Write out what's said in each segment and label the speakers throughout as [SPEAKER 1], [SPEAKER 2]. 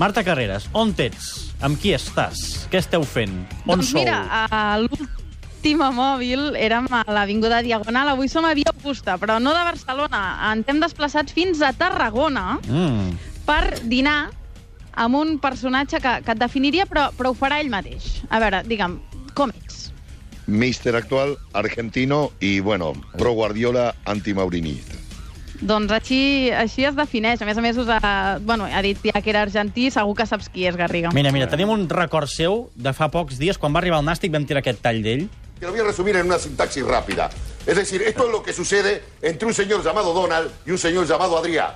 [SPEAKER 1] Marta Carreras, on ets? Amb qui estàs? Què esteu fent? On
[SPEAKER 2] doncs
[SPEAKER 1] sou?
[SPEAKER 2] mira, a l'última mòbil érem a l'Avinguda Diagonal, avui som a Via Augusta, però no de Barcelona. Ens hem desplaçat fins a Tarragona
[SPEAKER 1] Mm.
[SPEAKER 2] per dinar amb un personatge que, que et definiria, però, però ho farà ell mateix. A veure, digue'm, com ets?
[SPEAKER 3] Mister actual, argentino y, bueno, pro Guardiola, anti-maurinista.
[SPEAKER 2] Doncs així, així es defineix. A més a més, us ha, bueno, ha dit ja que era argentí, segur que saps qui és, Garriga.
[SPEAKER 1] Mira, mira, tenim un record seu de fa pocs dies, quan va arribar el Nàstic vam tirar aquest tall d'ell.
[SPEAKER 4] Te lo voy a resumir en una sintaxis rápida. Es decir, esto es lo que sucede entre un señor llamado Donald y un señor llamado Adrià.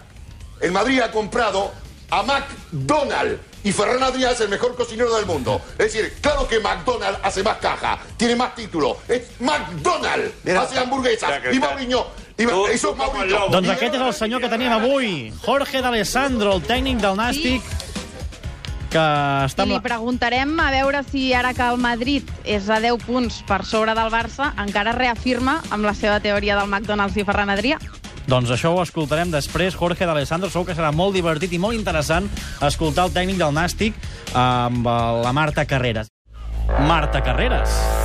[SPEAKER 4] El Madrid ha comprado a McDonald y Ferran Adrià es el mejor cocinero del mundo. Es decir, claro que McDonald hace más caja, tiene más título. Es McDonald, hace hamburguesas. Y Mauriño, es
[SPEAKER 5] como el
[SPEAKER 4] Mauriño.
[SPEAKER 5] lobo.
[SPEAKER 1] Doncs aquest és el senyor que tenim avui, Jorge D'Alessandro, el tècnic del Nàstic, que està...
[SPEAKER 2] I li preguntarem a veure si ara que el Madrid és a 10 punts per sobre del Barça, encara reafirma amb la seva teoria del McDonald's i Ferran Adrià.
[SPEAKER 1] Doncs això ho escoltarem després. Jorge D'Alessandro, segur que serà molt divertit i molt interessant escoltar el tècnic del Nàstic amb eh, la Marta Carreras. Marta Carreras.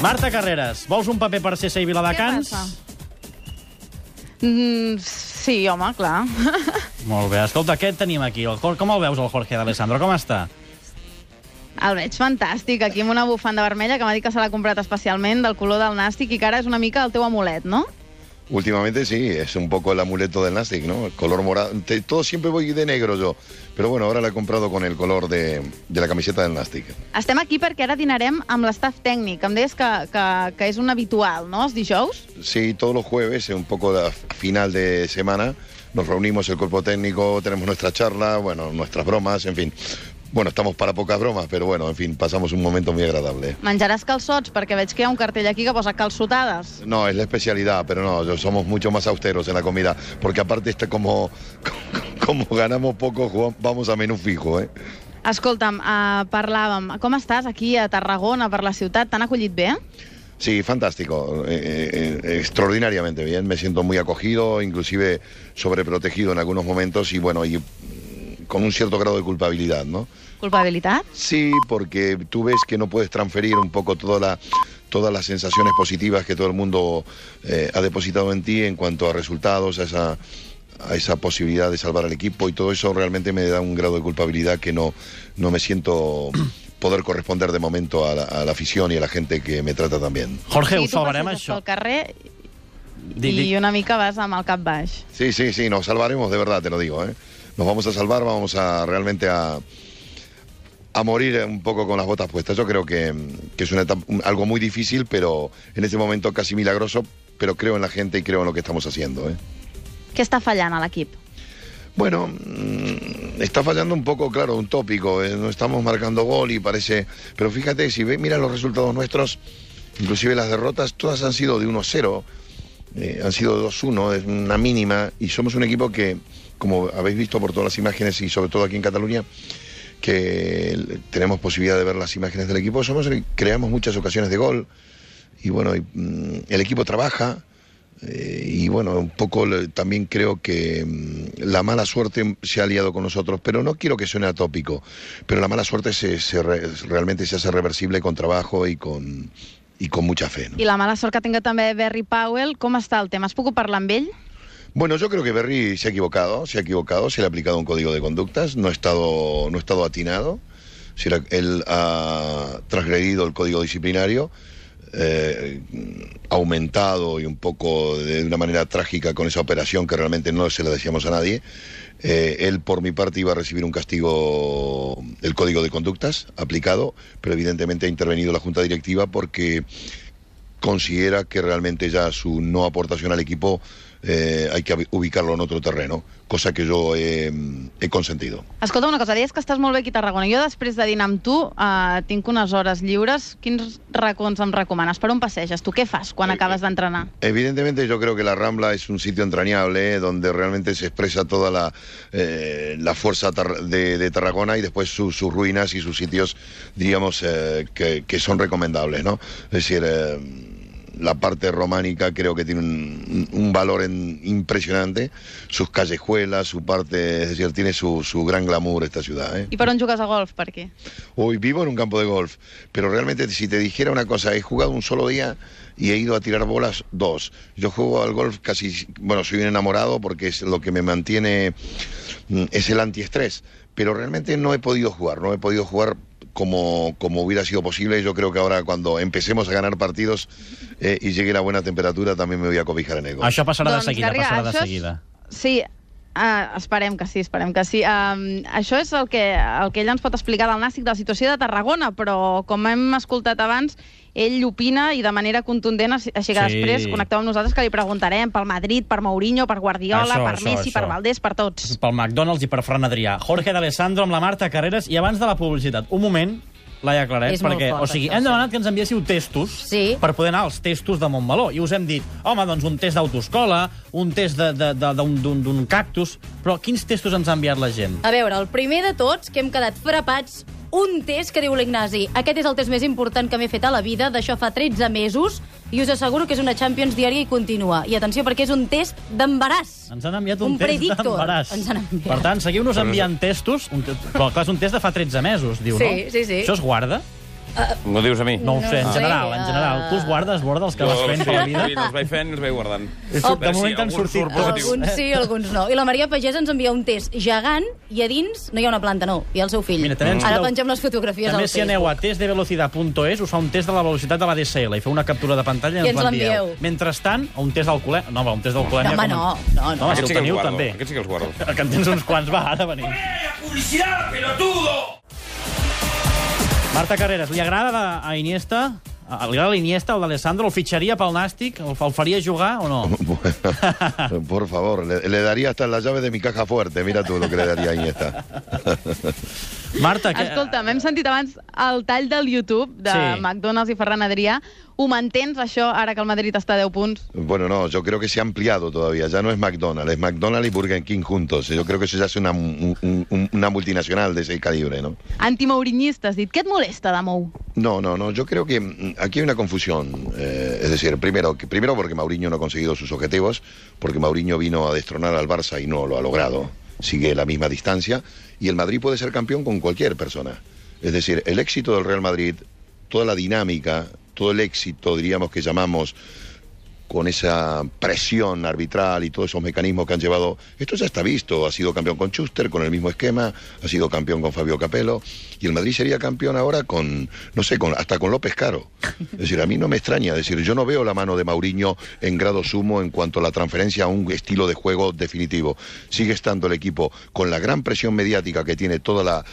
[SPEAKER 1] Marta Carreras, vols un paper per CSI Viladecans?
[SPEAKER 2] Què passa? Mm, sí, home, clar.
[SPEAKER 1] Molt bé. Escolta, què tenim aquí? El, com el veus, el Jorge D'Alessandro? Com està?
[SPEAKER 2] El veig fantàstic, aquí amb una bufanda vermella que m'ha dit que se l'ha comprat especialment del color del nàstic i que ara és una mica el teu amulet, no?
[SPEAKER 3] Últimamente sí, es un poco el amuleto del Nastic, ¿no? El color morado. Te- todo siempre voy de negro yo. Pero bueno, ahora la he comprado con el color de, de la camiseta del Nastic.
[SPEAKER 2] Estem aquí perquè ara dinarem amb l'estaf tècnic. Em deies que, que, que és un habitual, no?, els dijous?
[SPEAKER 3] Sí, todos los jueves, un poco a final de semana, nos reunimos el cuerpo técnico, tenemos nuestra charla, bueno, nuestras bromas, en fin. Bueno, estamos para pocas bromas, pero bueno, en fin, pasamos un momento muy agradable.
[SPEAKER 2] Menjaràs calçots, perquè veig que hi ha un cartell aquí que posa calçotades.
[SPEAKER 3] No, es la especialidad, pero no, yo- somos mucho más austeros en la comida, porque aparte está como, como ganamos poco, jugamos- vamos a menú fijo, ¿eh?
[SPEAKER 2] Escolta'm, uh, parlàvem, com estàs aquí a Tarragona, per la ciutat? T'han acollit bé?
[SPEAKER 3] Sí, fantástico, eh, eh, extraordinariamente bien, me siento muy acogido, inclusive sobreprotegido en algunos momentos y bueno, y con un cierto grado de culpabilidad, ¿no?
[SPEAKER 2] Culpabilitat?
[SPEAKER 3] Sí, porque tú ves que no puedes transferir un poco toda la, todas las sensaciones positivas que todo el mundo eh, ha depositado en ti en cuanto a resultados, a esa, a esa posibilidad de salvar al equipo y todo eso realmente me da un grado de culpabilidad que no, no me siento poder corresponder de momento a la, a la afición y a la gente que me trata tan bien.
[SPEAKER 1] Jorge, ho
[SPEAKER 2] tu
[SPEAKER 1] salvarem,
[SPEAKER 2] passeges
[SPEAKER 1] això.
[SPEAKER 2] pel carrer I una mica vas amb el cap baix.
[SPEAKER 3] Sí, sí, sí, nos salvaremos, de verdad, te lo digo. ¿eh? Nos vamos a salvar, vamos a realmente a, a morir un poco con las botas puestas. Yo creo que, que es una etapa- algo muy difícil, pero en este momento casi milagroso, pero creo en la gente y creo en lo que estamos haciendo. ¿eh?
[SPEAKER 2] Què està fallant a l'equip?
[SPEAKER 3] Bueno, mm, está fallando un poco, claro, un tópico. eh, No estamos marcando gol y parece... Pero fíjate, si ve, mira los resultados nuestros, inclusive las derrotas, todas han sido de 1-0, eh, han sido de 2-1, es una mínima, y somos un equipo que, como habéis visto por todas las imágenes y sobre todo aquí en Cataluña, que tenemos posibilidad de ver las imágenes del equipo, somos el- creamos muchas ocasiones de gol, y bueno, mm, el equipo trabaja, eh, y bueno, un poco también creo que mm, la mala suerte se ha aliado con nosotros, pero no quiero que suene atópico, pero la mala suerte se, se re- realmente se hace reversible con trabajo y con, y con mucha fe. ¿no?
[SPEAKER 2] I la mala sort que tinga també Barry Powell, com està el tema? Has pogut parlar amb ell?
[SPEAKER 3] Bueno, yo creo que Berry se ha equivocado, se ha equivocado, se le ha aplicado un código de conductas, no ha estado, no ha estado atinado, si él ha transgredido el código disciplinario, eh, aumentado y un poco de una manera trágica con esa operación que realmente no se la decíamos a nadie. Eh, él, por mi parte, iba a recibir un castigo del código de conductas aplicado, pero evidentemente ha intervenido la Junta Directiva porque considera que realmente ya su no aportación al equipo eh, hay que ubicarlo en otro terreno, cosa que yo he, he consentido.
[SPEAKER 2] Escolta, una cosa, deies que estàs molt bé aquí a Tarragona. Jo, després de dinar amb tu, eh, tinc unes hores lliures. Quins racons em recomanes? Per on passeges? Tu què fas quan
[SPEAKER 3] Eh,
[SPEAKER 2] acabes d'entrenar?
[SPEAKER 3] Evidentemente yo creo que la Rambla es un sitio entrañable eh, donde realmente se expresa toda la, eh, la fuerza de, de Tarragona y después su- sus ruinas y sus sitios, diríamos, eh, que, que son recomendables, ¿no? Es decir, eh, la parte románica creo que tiene un, un valor en- impresionante. Sus callejuelas, su parte, es decir, tiene su, su gran glamour esta ciudad. ¿eh?
[SPEAKER 2] I per on jugues a golf? Per què?
[SPEAKER 3] Hoy vivo en un campo de golf, pero realmente si te dijera una cosa, he jugado un solo día y he ido a tirar bolas dos. Yo juego al golf casi, bueno, soy un enamorado porque es lo que me mantiene, mm, es el antiestrés, pero realmente no he podido jugar, no he podido jugar como, como hubiera sido posible. Yo creo que ahora cuando empecemos a ganar partidos eh, y llegue la buena temperatura también me voy a cobijar en el golf.
[SPEAKER 1] Això passarà de
[SPEAKER 2] Doncs,
[SPEAKER 1] seguida, passarà de seguida.
[SPEAKER 2] Sí, uh, esperem que sí, esperem que sí. Um, això és el que, el que ell ens pot explicar del Nàstic de la situació de Tarragona, però com hem escoltat abans, ell opina i de manera contundent, així que
[SPEAKER 1] Sí.
[SPEAKER 2] després connecteu amb nosaltres que li preguntarem pel Madrid, per Mourinho, per Guardiola,
[SPEAKER 1] Això,
[SPEAKER 2] per
[SPEAKER 1] això,
[SPEAKER 2] Messi,
[SPEAKER 1] això.
[SPEAKER 2] per Valdés, per tots.
[SPEAKER 1] pel McDonald's i per Fran Adrià. Jorge d'Alessandro amb la Marta Carreras i abans de la publicitat. Un moment, Laia Claret,
[SPEAKER 5] És
[SPEAKER 1] perquè,
[SPEAKER 5] fort,
[SPEAKER 1] o sigui,
[SPEAKER 5] això,
[SPEAKER 1] hem
[SPEAKER 5] sí.
[SPEAKER 1] demanat que ens enviéssiu testos
[SPEAKER 5] Sí.
[SPEAKER 1] per poder anar als testos de Montmeló. I us hem dit, home, doncs un test d'autoescola, un test d'un cactus... Però quins testos ens ha enviat la gent?
[SPEAKER 5] A veure, el primer de tots, que hem quedat frapats, un test que diu l'Ignasi. Aquest és el test més important que m'he fet a la vida, d'això fa 13 mesos, i us asseguro que és una Champions diària i continua. I atenció, perquè és un test d'embaràs.
[SPEAKER 1] Ens han enviat un,
[SPEAKER 5] Un
[SPEAKER 1] test
[SPEAKER 5] predictor.
[SPEAKER 1] d'embaràs.
[SPEAKER 5] Ens han enviat.
[SPEAKER 1] Per tant, seguiu-nos enviant testos. Un, però, clar, és un test de fa 13 mesos, diu,
[SPEAKER 5] Sí,
[SPEAKER 1] no?
[SPEAKER 5] sí, sí.
[SPEAKER 1] Això es guarda?
[SPEAKER 6] M'ho dius a mi?
[SPEAKER 1] No ho sé, en
[SPEAKER 5] sé,
[SPEAKER 1] general, en general.
[SPEAKER 5] eh,
[SPEAKER 1] Tu es guardes, guarda els que vas fent per la vida?
[SPEAKER 6] Sí, els vaig fent i els vaig guardant.
[SPEAKER 1] De moment han
[SPEAKER 6] algun
[SPEAKER 1] sortit tots.
[SPEAKER 5] Alguns sí, alguns no. I la Maria Pagès ens envia un test gegant i a dins no hi ha una planta, no. Hi ha el seu fill.
[SPEAKER 1] Mira, també
[SPEAKER 5] Ara pengem les fotografies
[SPEAKER 1] També
[SPEAKER 5] al
[SPEAKER 1] si aneu a
[SPEAKER 5] Facebook.
[SPEAKER 1] testdevelocitat.es us fa un test de la velocitat de la DSL i feu una captura de pantalla i,
[SPEAKER 5] I
[SPEAKER 1] ens l'envieu. Mentrestant, un test d'alcoholèmia... No, va, un test d'alcoholèmia...
[SPEAKER 5] No, home, no, no, no.
[SPEAKER 1] No, home, si
[SPEAKER 6] Aquests
[SPEAKER 1] el
[SPEAKER 6] sí que els
[SPEAKER 1] teniu,
[SPEAKER 6] guardo.
[SPEAKER 1] també.
[SPEAKER 6] Aquests sí que els guardo.
[SPEAKER 1] Que en tens uns quants, va, ara venim. Marta Carreras, li agrada a Iniesta? A- Li agrada l'Iniesta, el d'Alessandro? El fitxaria pel Nàstic? El, el faria jugar o no?
[SPEAKER 3] Por favor, le, le daría hasta la llave de mi caja fuerte. Mira tú lo que le daría a Iniesta.
[SPEAKER 1] Marta, que...
[SPEAKER 2] Escolta, m'hem sentit abans el tall del YouTube de
[SPEAKER 1] Sí.
[SPEAKER 2] McDonald's i Ferran Adrià. Ho mantens, això, ara que el Madrid està a 10 punts?
[SPEAKER 3] Bueno, no, yo creo que se ha ampliado todavía. Ya no es McDonald's, es McDonald's y Burger King juntos. Yo creo que eso ya es una, un- un- una multinacional de ese calibre, ¿no?
[SPEAKER 2] Antimourinista, has dit. Què et molesta de Mou?
[SPEAKER 3] No, no, no. Yo creo que mm, aquí hay una confusión. Eh, es decir, primero, primero porque Mauriño no ha conseguido sus objetivos, porque Mauriño vino a destronar al Barça y no lo ha logrado. Sigue la misma distancia y el Madrid puede ser campeón con cualquier persona. Es decir, el éxito del Real Madrid, toda la dinámica, todo el éxito, diríamos que llamamos con esa presión arbitral y todos esos mecanismos que han llevado. Esto ya está visto. Ha sido campeón con Schuster, con el mismo esquema, ha sido campeón con Fabio Capello. Y el Madrid sería campeón ahora con, no sé, con, hasta con López Caro. Es decir, a mí no me extraña. Es decir, yo no veo la mano de Mauriño en grado sumo en cuanto a la transferencia a un estilo de juego definitivo. Sigue estando el equipo con la gran presión mediática que tiene toda la,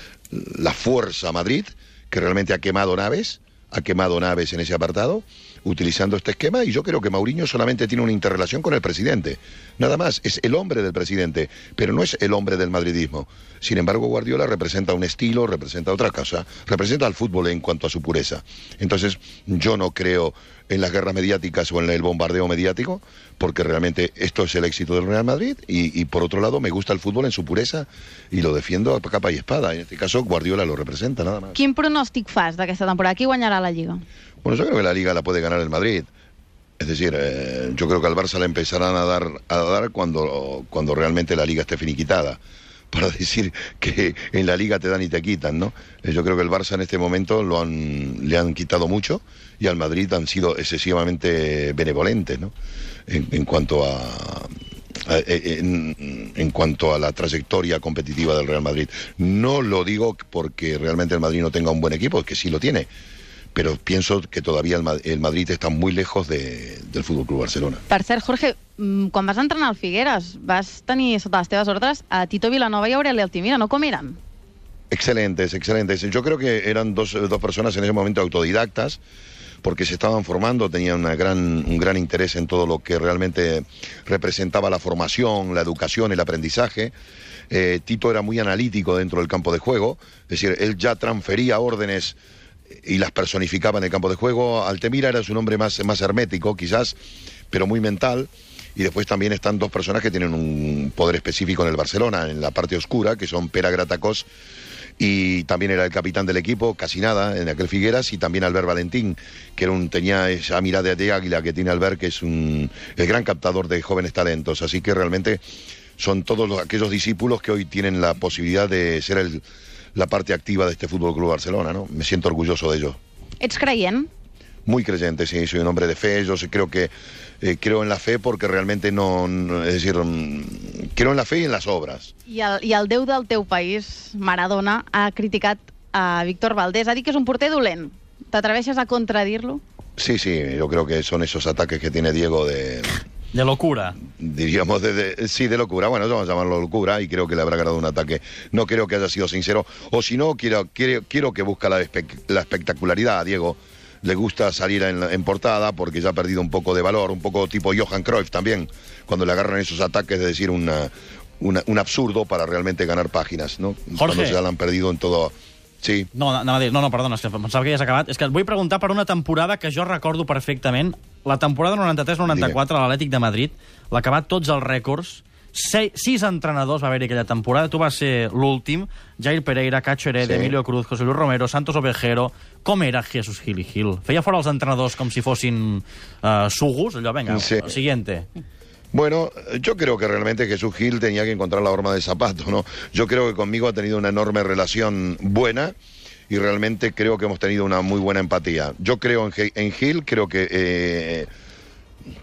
[SPEAKER 3] la fuerza Madrid, que realmente ha quemado naves ha quemado naves en ese apartado, utilizando este esquema, y yo creo que Mauriño solamente tiene una interrelación con el presidente. Nada más, es el hombre del presidente, pero no es el hombre del madridismo. Sin embargo, Guardiola representa un estilo, representa otra cosa, representa al fútbol en cuanto a su pureza. Entonces, yo no creo en las guerras mediáticas o en el bombardeo mediático, porque realmente esto es el éxito del Real Madrid, y, y por otro lado, me gusta el fútbol en su pureza y lo defiendo a capa y espada. En este caso, Guardiola lo representa, nada más.
[SPEAKER 2] Quin pronòstic fas d'aquesta temporada? Qui guanyarà la Lliga?
[SPEAKER 3] Bueno, yo creo que la liga la puede ganar el Madrid. Es decir, eh, yo creo que al Barça le empezarán a dar, a dar cuando, cuando realmente la liga esté finiquitada. Para decir que en la liga te dan y te quitan, ¿no? Eh, Yo creo que el Barça en este momento lo han, le han quitado mucho y al Madrid han sido excesivamente benevolentes, ¿no? En, en cuanto a, a- en, cuanto a la trayectoria competitiva del Real Madrid. No lo digo porque realmente el Madrid no tenga un buen equipo, que sí lo tiene, pero pienso que todavía el, Ma- el Madrid está muy lejos de- del Fútbol Club Barcelona.
[SPEAKER 2] Jorge, quan vas entrenar al Figueres, vas tenir sota les teves ordres a Tito Vilanova i Aureli Altimira, no? Com eren?
[SPEAKER 3] Excelentes, excelentes. Yo creo que eran dos, dos personas en ese momento autodidactas, porque se estaban formando, tenían una gran, un gran interés en todo lo que realmente representaba la formación, la educación, el aprendizaje. Eh, Tito era muy analítico dentro del campo de juego, es decir, él ya transfería órdenes y las personificaba en el campo de juego. Altemira era su nombre más, más hermético, quizás, pero muy mental. Y después también están dos personas que tienen un poder específico en el Barcelona, en la parte oscura, que son Pera Gratacos y también era el capitán del equipo, casi nada, en aquel Figueras, y también Albert Valentín, que era un, tenía esa mirada de águila que tiene Albert, que es un, el gran captador de jóvenes talentos. Así que realmente son todos los- aquellos discípulos que hoy tienen la posibilidad de ser el- la parte activa de este Fútbol Club Barcelona, ¿no? Me siento orgulloso de ellos. Muy creyente, sí, soy un hombre de fe. Yo sí creo que eh, creo en la fe porque realmente no, no- es decir, mm, creo en la fe y en las obras.
[SPEAKER 2] I el, I el déu del teu país, Maradona, ha criticat a Víctor Valdés. Ha dit que és un porter dolent. T'atreveixes a contradir-lo?
[SPEAKER 3] Sí, sí, yo creo que son esos ataques que tiene Diego de,
[SPEAKER 1] De locura.
[SPEAKER 3] diríamos, de, de- sí, de locura. Bueno, vamos a llamarlo locura y creo que le habrá ganado un ataque. No creo que haya sido sincero. O si no, quiero, quiero, quiero que busca la, espe- la espectacularidad Diego. Le gusta salir en, la- en portada porque ya ha perdido un poco de valor, un poco tipo Johan Cruyff también, cuando le agarran esos ataques de decir una, una- un absurdo para realmente ganar páginas, ¿no? Cuando ya la han perdido en todo... Sí,
[SPEAKER 1] No, anava a dir, no, no, perdona, és que pensava que ja has acabat. És que et vull preguntar per una temporada que jo recordo perfectament. La temporada 93-94 a l'Atlètic de Madrid, l'ha acabat tots els rècords. Se, sis entrenadors va haver-hi aquella temporada. Tu vas ser l'últim. Jair Pereira, Cacho Heredia,
[SPEAKER 3] Sí.
[SPEAKER 1] Emilio Cruz, José Luis Romero, Santos Ovejero... Com era Jesús Gil i Gil? Feia fora els entrenadors com si fossin uh, sugus? Allò, vinga,
[SPEAKER 3] Sí.
[SPEAKER 1] siguiente.
[SPEAKER 3] Bueno, yo creo que realmente Jesús Gil tenía que encontrar la horma del zapato, ¿no? Yo creo que conmigo ha tenido una enorme relación buena y realmente creo que hemos tenido una muy buena empatía. Yo creo en Gil, creo que, eh,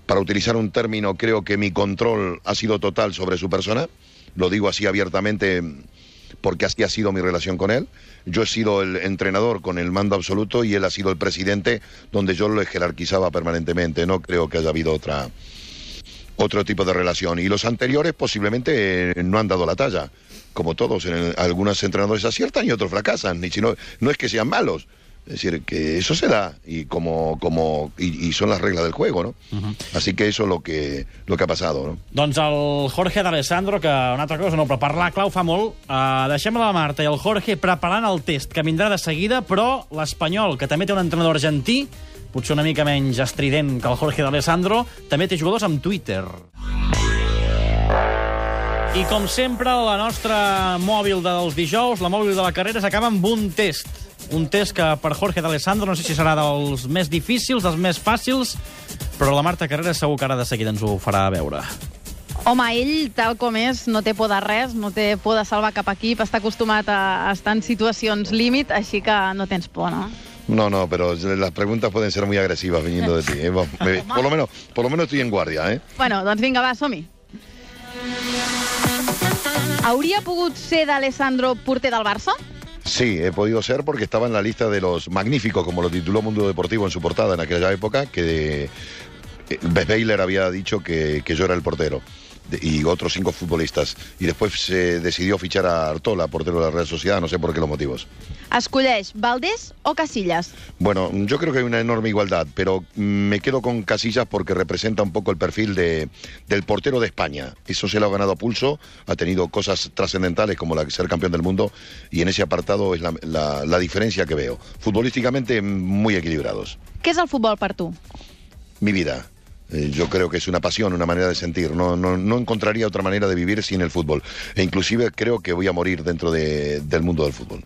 [SPEAKER 3] para utilizar un término, creo que mi control ha sido total sobre su persona. Lo digo así abiertamente porque así ha sido mi relación con él. Yo he sido el entrenador con el mando absoluto y él ha sido el presidente donde yo lo jerarquizaba permanentemente. No creo que haya habido otra otro tipo de relación. Y los anteriores posiblemente eh, no han dado la talla. Como todos, en algunos entrenadores aciertan y otros fracasan. Si no, no es que sean malos. Es decir, que eso se da y como, como y, y son las reglas del juego, ¿no? Así que eso es lo que, lo que ha pasado, ¿no?
[SPEAKER 1] Doncs el Jorge d'Alessandro, que una altra cosa no, però parlar clau fa molt. Uh, deixem la Marta i el Jorge preparant el test, que vindrà de seguida, però l'Espanyol, que també té un entrenador argentí, potser una mica menys estrident que el Jorge d'Alessandro, també té jugadors amb Twitter. I com sempre, la nostra mòbil dels dijous, la mòbil de la carrera, s'acaba amb un test. Un test que per Jorge d'Alessandro no sé si serà dels més difícils, dels més fàcils, però la Marta Carrera segur que ara de seguida ens ho farà veure.
[SPEAKER 2] Home, ell, tal com és, no té por de res, no té por de salvar cap equip, està acostumat a estar en situacions límit, així que no tens por, no?
[SPEAKER 3] No, no, pero las preguntas pueden ser muy agresivas viniendo de ti. ¿eh? Me- por, lo menos, por lo menos estoy en guardia, ¿eh?
[SPEAKER 2] Bueno, doncs vinga, va, som-hi. Hauria pogut ser d'Alessandro porter del Barça?
[SPEAKER 3] Sí, he podido ser porque estaba en la lista de los magníficos, como lo tituló Mundo Deportivo en su portada en aquella época, que eh, Bess Baylor había dicho que, yo era el portero y otros cinco futbolistas. Y después se decidió fichar a Artola, portero de la Real Sociedad, no sé por qué los motivos.
[SPEAKER 2] Escolleix Valdés o Casillas?
[SPEAKER 3] Bueno, yo creo que hay una enorme igualdad, pero me quedo con Casillas porque representa un poco el perfil de, del portero de España. Eso se lo ha ganado a pulso, ha tenido cosas trascendentales como la de ser campeón del mundo y en ese apartado es la, la- la diferencia que veo. Futbolísticamente muy equilibrados.
[SPEAKER 2] Què és el futbol per tu?
[SPEAKER 3] Mi vida. Eh, Yo creo que es una pasión, una manera de sentir. No, no, no encontraría otra manera de vivir sin el fútbol. E inclusive creo que voy a morir dentro de- del mundo del fútbol.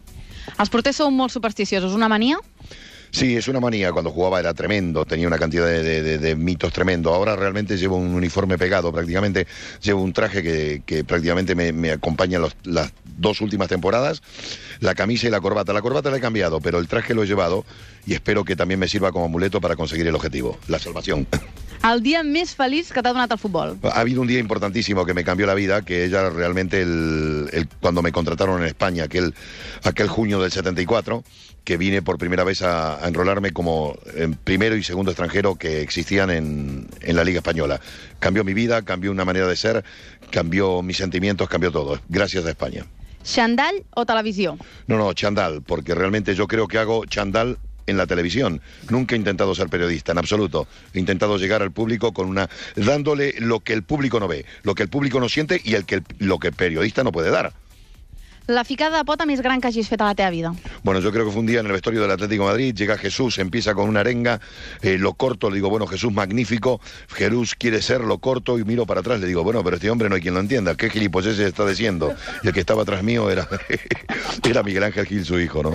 [SPEAKER 2] Els porters són molt supersticiosos. Una mania?
[SPEAKER 3] Sí, es una manía. Cuando jugaba era tremendo, tenía una cantidad de, de- de- de mitos tremendo. Ahora realmente llevo un uniforme pegado, prácticamente llevo un traje que, que prácticamente me, me acompaña los- las dos últimas temporadas, la camisa y la corbata. La corbata la he cambiado, pero el traje lo he llevado y espero que también me sirva como amuleto para conseguir el objetivo, la salvación.
[SPEAKER 2] El dia més feliç que t'ha donat el futbol?
[SPEAKER 3] Ha habido un día importantísimo que me cambió la vida, que ella realmente el, el- cuando me contrataron en España, aquel, aquel junio del 74, que vine por primera vez a, a enrolarme como en primero y segundo extranjero que existían en, en la Liga Española. Cambió mi vida, cambió una manera de ser, cambió mis sentimientos, cambió todo. Gracias a España.
[SPEAKER 2] Xandall o televisió?
[SPEAKER 3] No, no, chandal, porque realmente yo creo que hago chandal en la televisión. Nunca he intentado ser periodista, en absoluto. He intentado llegar al público con una dándole lo que el público no ve, lo que el público no siente y el que el- lo que el periodista no puede dar.
[SPEAKER 2] La ficada de pota més gran que hagis fet a la teva vida.
[SPEAKER 3] Bueno, yo creo que fue un día en el vestuario del Atlético de Madrid, llega Jesús, empieza con una arenga, eh, lo corto, le digo, bueno, Jesús magnífico, Jesús quiere ser, lo corto y miro para atrás, le digo, bueno, pero este hombre no hay quien lo entienda, ¿qué gilipolleces está diciendo? Y el que estaba atrás mío era, era Miguel Ángel Gil, su hijo, ¿no?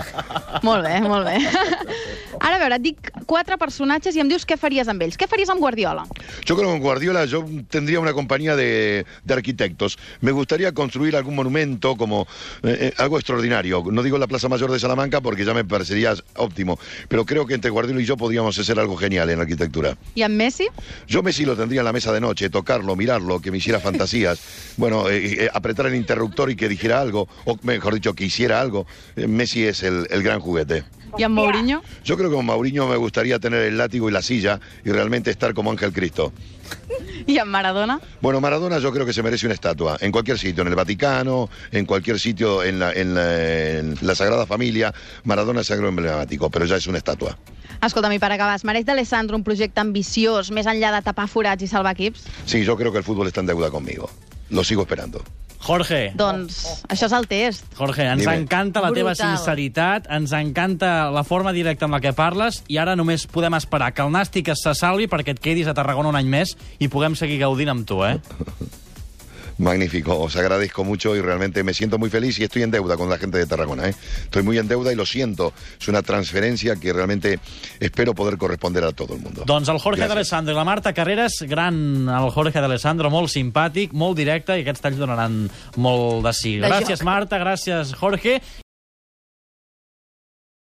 [SPEAKER 2] Molt bé, molt bé. Ara, a veure, et dic quatre personatges i em dius què faries amb ells. Què faries amb Guardiola?
[SPEAKER 3] Yo creo que con Guardiola yo tendría una compañía de, de arquitectos. Me gustaría construir algún monumento como eh, eh, algo extraordinario. No digo la Plaza Mayor de Salamanca porque ya me parecería óptimo, pero creo que entre Guardiola y yo podríamos hacer algo genial en arquitectura.
[SPEAKER 2] I amb Messi?
[SPEAKER 3] Yo Messi lo tendría en la mesa de noche, tocarlo, mirarlo, que me hiciera fantasías, bueno, eh, apretar el interruptor y que dijera algo, o mejor dicho, que hiciera algo. Messi es el, el gran juguete.
[SPEAKER 2] I amb Mourinho?
[SPEAKER 3] Yo creo que con Mauriño me gustaría tener el látigo y la silla y realmente estar como Ángel Cristo.
[SPEAKER 2] I amb Maradona?
[SPEAKER 3] Bueno, Maradona yo creo que se merece una estatua, en cualquier sitio, en el Vaticano, en cualquier sitio, en la, en la- en la Sagrada Familia. Maradona es algo emblemático, pero ya es una estatua.
[SPEAKER 2] Escolta'm, i per acabar, es mereix d'Alessandro un projecte ambiciós, més enllà de tapar forats i salvar equips?
[SPEAKER 3] Sí, yo creo que el fútbol está en deuda conmigo. Lo sigo esperando.
[SPEAKER 1] Jorge,
[SPEAKER 2] Doncs això és el test.
[SPEAKER 1] Jorge, ens
[SPEAKER 3] Dime.
[SPEAKER 1] encanta la teva
[SPEAKER 5] Brutal.
[SPEAKER 1] sinceritat, ens encanta la forma directa amb la que parles i ara només podem esperar que el Nàstic se salvi perquè et quedis a Tarragona un any més i puguem seguir gaudint amb tu, eh?
[SPEAKER 3] Magnífico, os agradezco mucho y realmente me siento muy feliz y estoy en deuda con la gente de Tarragona. ¿eh? Estoy muy en deuda y lo siento. Es una transferencia que realmente espero poder corresponder a todo el mundo.
[SPEAKER 1] Doncs el Jorge d'Alessandro i la Marta Carreras, gran el Jorge d'Alessandro, molt simpàtic, molt directe, i aquests talls donaran molt de sí.
[SPEAKER 5] De
[SPEAKER 1] Gràcies. Marta, gràcies, Jorge.